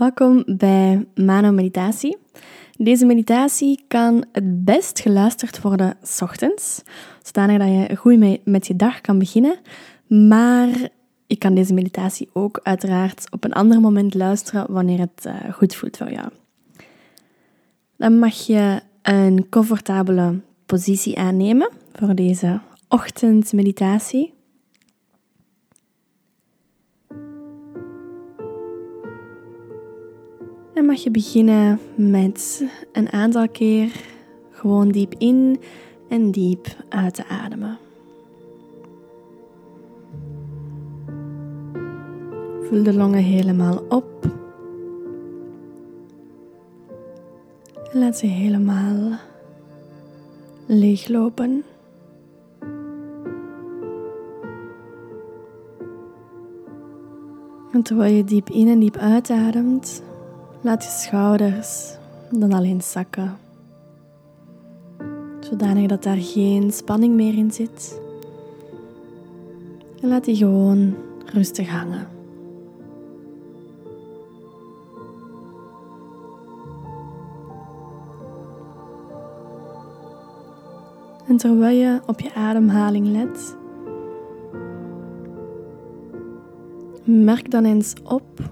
Welkom bij Mano Meditatie. Deze meditatie kan het best geluisterd worden s ochtends, zodanig dat je goed met je dag kan beginnen. Maar je kan deze meditatie ook uiteraard op een ander moment luisteren wanneer het uh, goed voelt voor jou. Dan mag je een comfortabele positie aannemen voor deze ochtendmeditatie. En mag je beginnen met een aantal keer gewoon diep in en diep uit te ademen. Vul de longen helemaal op. En laat ze helemaal leeglopen. En terwijl je diep in en diep uitademt, Laat je schouders dan alleen zakken. Zodanig dat daar geen spanning meer in zit. En laat die gewoon rustig hangen. En terwijl je op je ademhaling let, merk dan eens op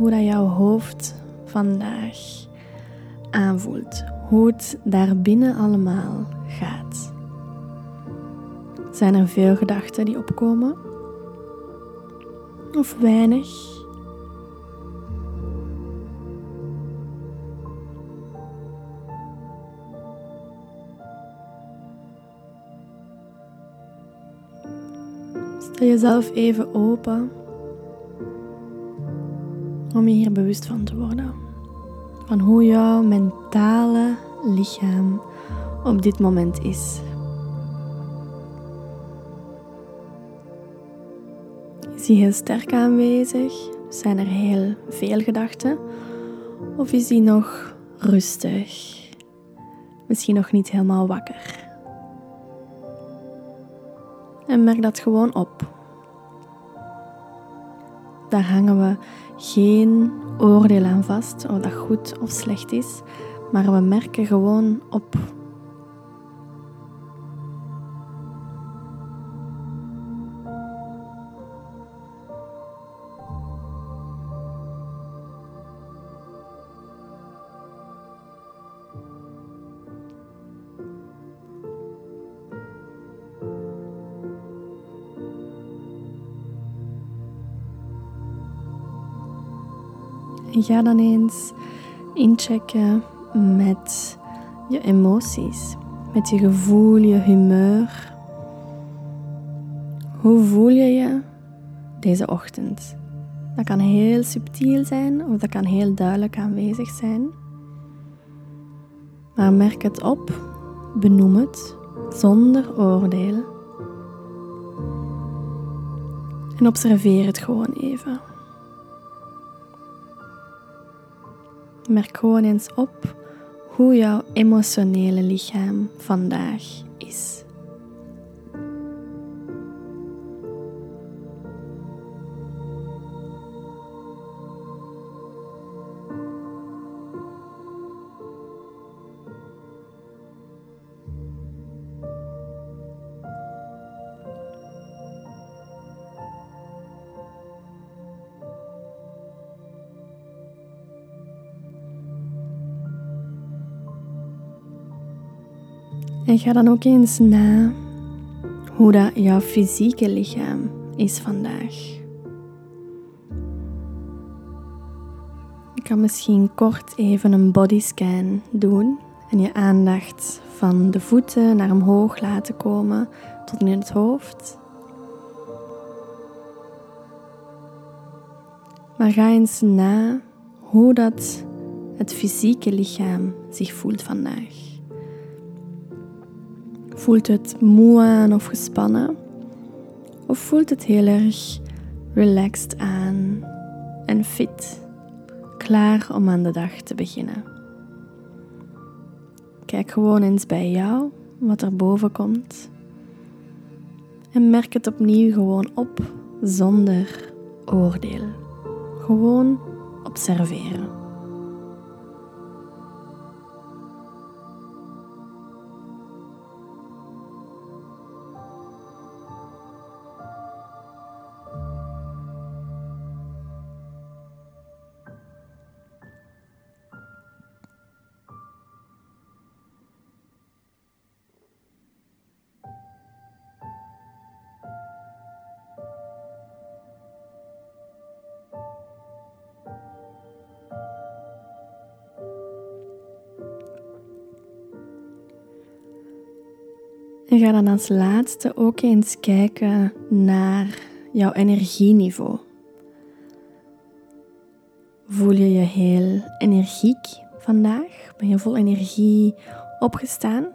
hoe dat jouw hoofd vandaag aanvoelt. Hoe het daar binnen allemaal gaat. Zijn er veel gedachten die opkomen? Of weinig? Stel jezelf even open om je hier bewust van te worden. Van hoe jouw mentale lichaam op dit moment is. Is hij heel sterk aanwezig? Zijn er heel veel gedachten? Of is hij nog rustig? Misschien nog niet helemaal wakker? En merk dat gewoon op. Daar hangen we geen oordeel aan vast of dat goed of slecht is, maar we merken gewoon op ga dan eens inchecken met je emoties, met je gevoel, je humeur. Hoe voel je je deze ochtend? Dat kan heel subtiel zijn of dat kan heel duidelijk aanwezig zijn. Maar merk het op, benoem het zonder oordeel. En observeer het gewoon even. Merk gewoon eens op hoe jouw emotionele lichaam vandaag is. En ga dan ook eens na hoe dat jouw fysieke lichaam is vandaag. Je kan misschien kort even een bodyscan doen en je aandacht van de voeten naar omhoog laten komen tot in het hoofd. Maar ga eens na hoe dat het fysieke lichaam zich voelt vandaag. Voelt het moe aan of gespannen? Of voelt het heel erg relaxed aan en fit, klaar om aan de dag te beginnen? Kijk gewoon eens bij jou wat er boven komt. En merk het opnieuw gewoon op zonder oordeel. Gewoon observeren. En ga dan als laatste ook eens kijken naar jouw energieniveau. Voel je je heel energiek vandaag? Ben je vol energie opgestaan?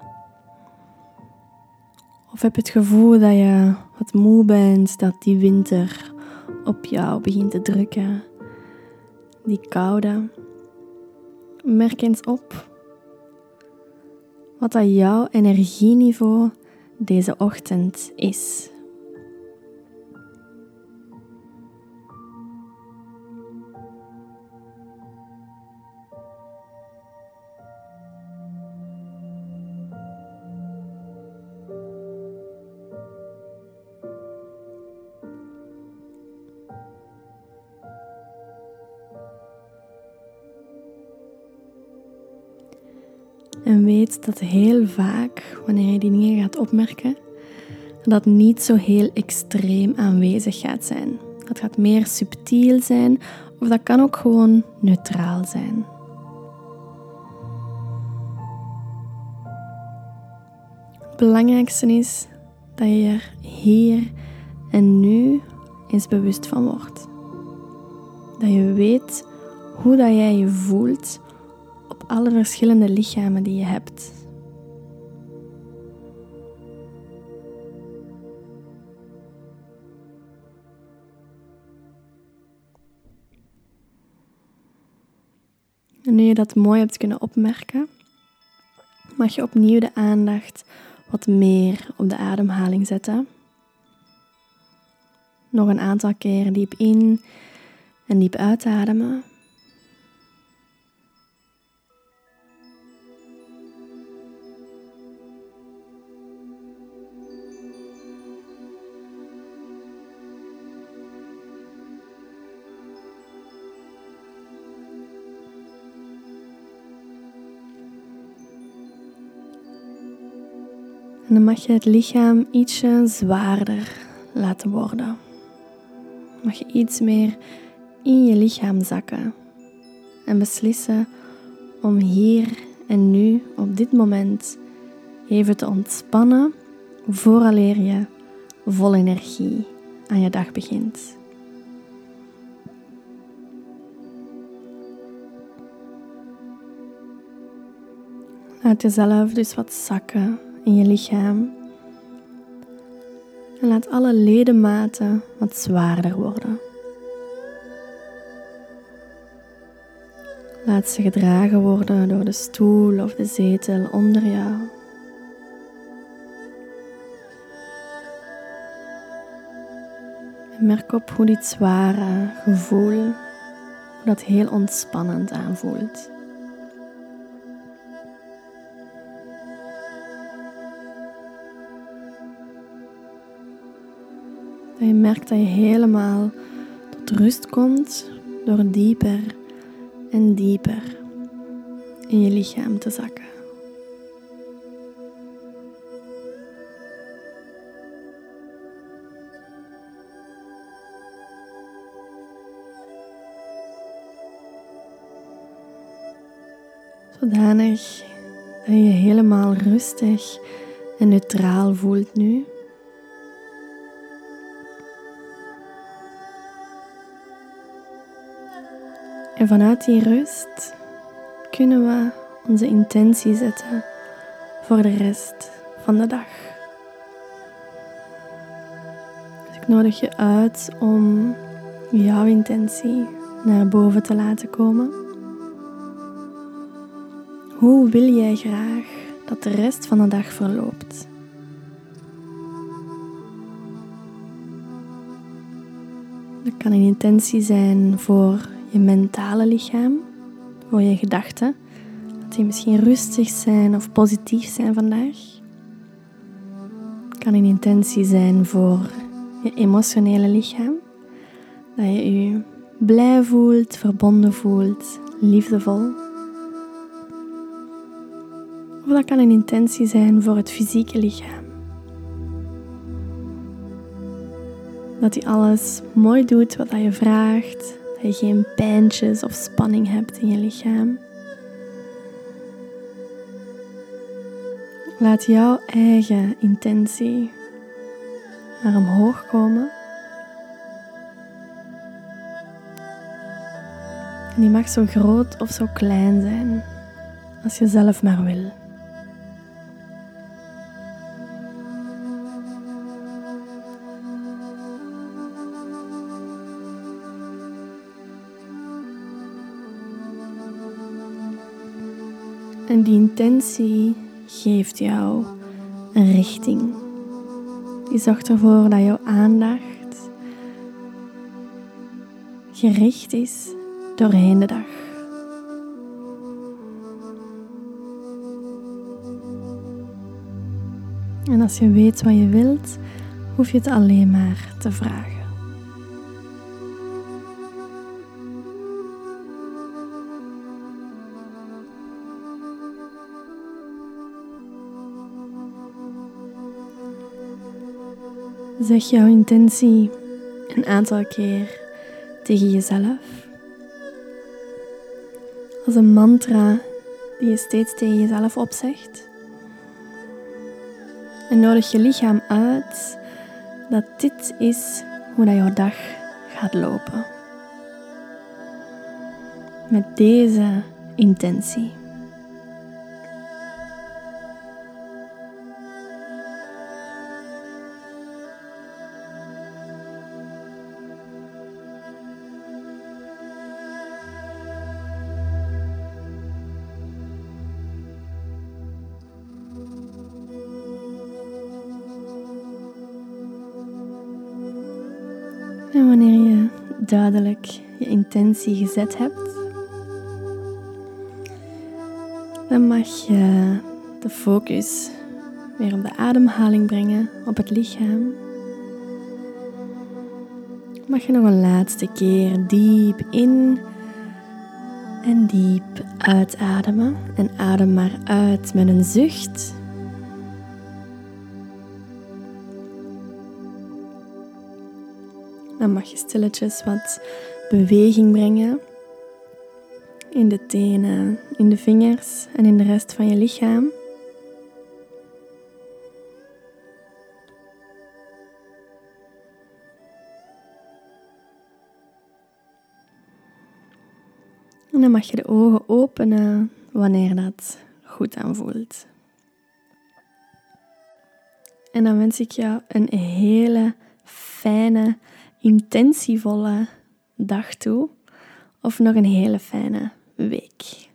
Of heb je het gevoel dat je wat moe bent, dat die winter op jou begint te drukken? Die koude. Merk eens op wat dat jouw energieniveau deze ochtend is. En weet dat heel vaak, wanneer je die dingen gaat opmerken, dat niet zo heel extreem aanwezig gaat zijn. Dat gaat meer subtiel zijn of dat kan ook gewoon neutraal zijn. Het belangrijkste is dat je er hier en nu eens bewust van wordt. Dat je weet hoe dat jij je voelt alle verschillende lichamen die je hebt. En nu je dat mooi hebt kunnen opmerken, mag je opnieuw de aandacht wat meer op de ademhaling zetten. Nog een aantal keer diep in en diep uitademen. En dan mag je het lichaam ietsje zwaarder laten worden. Mag je iets meer in je lichaam zakken en beslissen om hier en nu op dit moment even te ontspannen vooraleer je vol energie aan je dag begint. Laat jezelf dus wat zakken in je lichaam. En laat alle ledematen wat zwaarder worden. Laat ze gedragen worden door de stoel of de zetel onder jou. Merk op hoe dit zware gevoel, dat heel ontspannend aanvoelt. Dat je merkt dat je helemaal tot rust komt door dieper en dieper in je lichaam te zakken. Zodanig dat je helemaal rustig en neutraal voelt nu. En vanuit die rust kunnen we onze intentie zetten voor de rest van de dag. Dus ik nodig je uit om jouw intentie naar boven te laten komen. Hoe wil jij graag dat de rest van de dag verloopt? kan een intentie zijn voor je mentale lichaam, voor je gedachten. Dat die misschien rustig zijn of positief zijn vandaag. Het kan een intentie zijn voor je emotionele lichaam. Dat je je blij voelt, verbonden voelt, liefdevol. Of dat kan een intentie zijn voor het fysieke lichaam. Dat hij alles mooi doet wat je vraagt. Dat je geen pijntjes of spanning hebt in je lichaam. Laat jouw eigen intentie naar omhoog komen. En die mag zo groot of zo klein zijn, als je zelf maar wil. En die intentie geeft jou een richting. Die zorgt ervoor dat jouw aandacht gericht is doorheen de dag. En als je weet wat je wilt, hoef je het alleen maar te vragen. Zeg jouw intentie een aantal keer tegen jezelf. Als een mantra die je steeds tegen jezelf opzegt. En nodig je lichaam uit dat dit is hoe dat jouw dag gaat lopen. Met deze intentie. En wanneer je duidelijk je intentie gezet hebt, dan mag je de focus weer op de ademhaling brengen, op het lichaam. Mag je nog een laatste keer diep in en diep uitademen. En adem maar uit met een zucht. Dan mag je stilletjes wat beweging brengen in de tenen, in de vingers en in de rest van je lichaam. En dan mag je de ogen openen wanneer dat goed aanvoelt. En dan wens ik jou een hele fijne intentievolle dag toe of nog een hele fijne week.